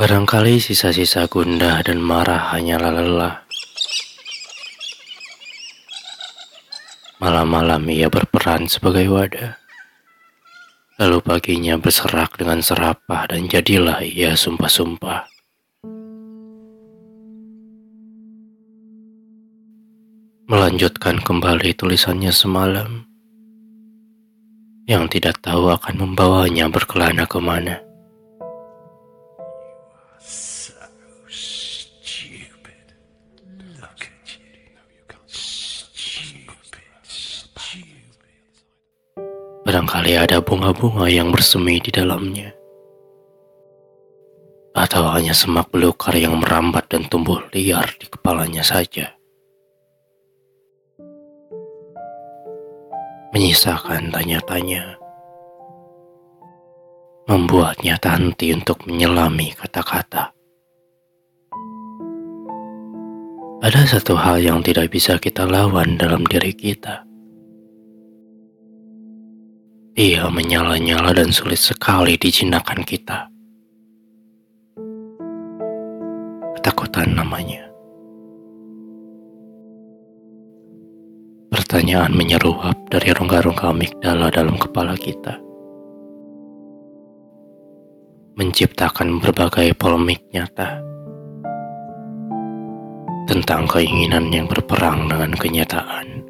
Barangkali sisa-sisa gundah dan marah hanyalah lelah. Malam-malam ia berperan sebagai wadah. Lalu paginya berserak dengan serapah dan jadilah ia sumpah-sumpah. Melanjutkan kembali tulisannya semalam yang tidak tahu akan membawanya berkelana ke mana. Barangkali ada bunga-bunga yang bersemi di dalamnya. Atau hanya semak belukar yang merambat dan tumbuh liar di kepalanya saja. Menyisakan tanya-tanya. Membuatnya tanti untuk menyelami kata-kata. Ada satu hal yang tidak bisa kita lawan dalam diri kita. Ia menyala-nyala dan sulit sekali dijinakan kita. Ketakutan namanya. Pertanyaan menyeruap dari rongga-rongga amigdala dalam kepala kita. Menciptakan berbagai polemik nyata tentang keinginan yang berperang dengan kenyataan.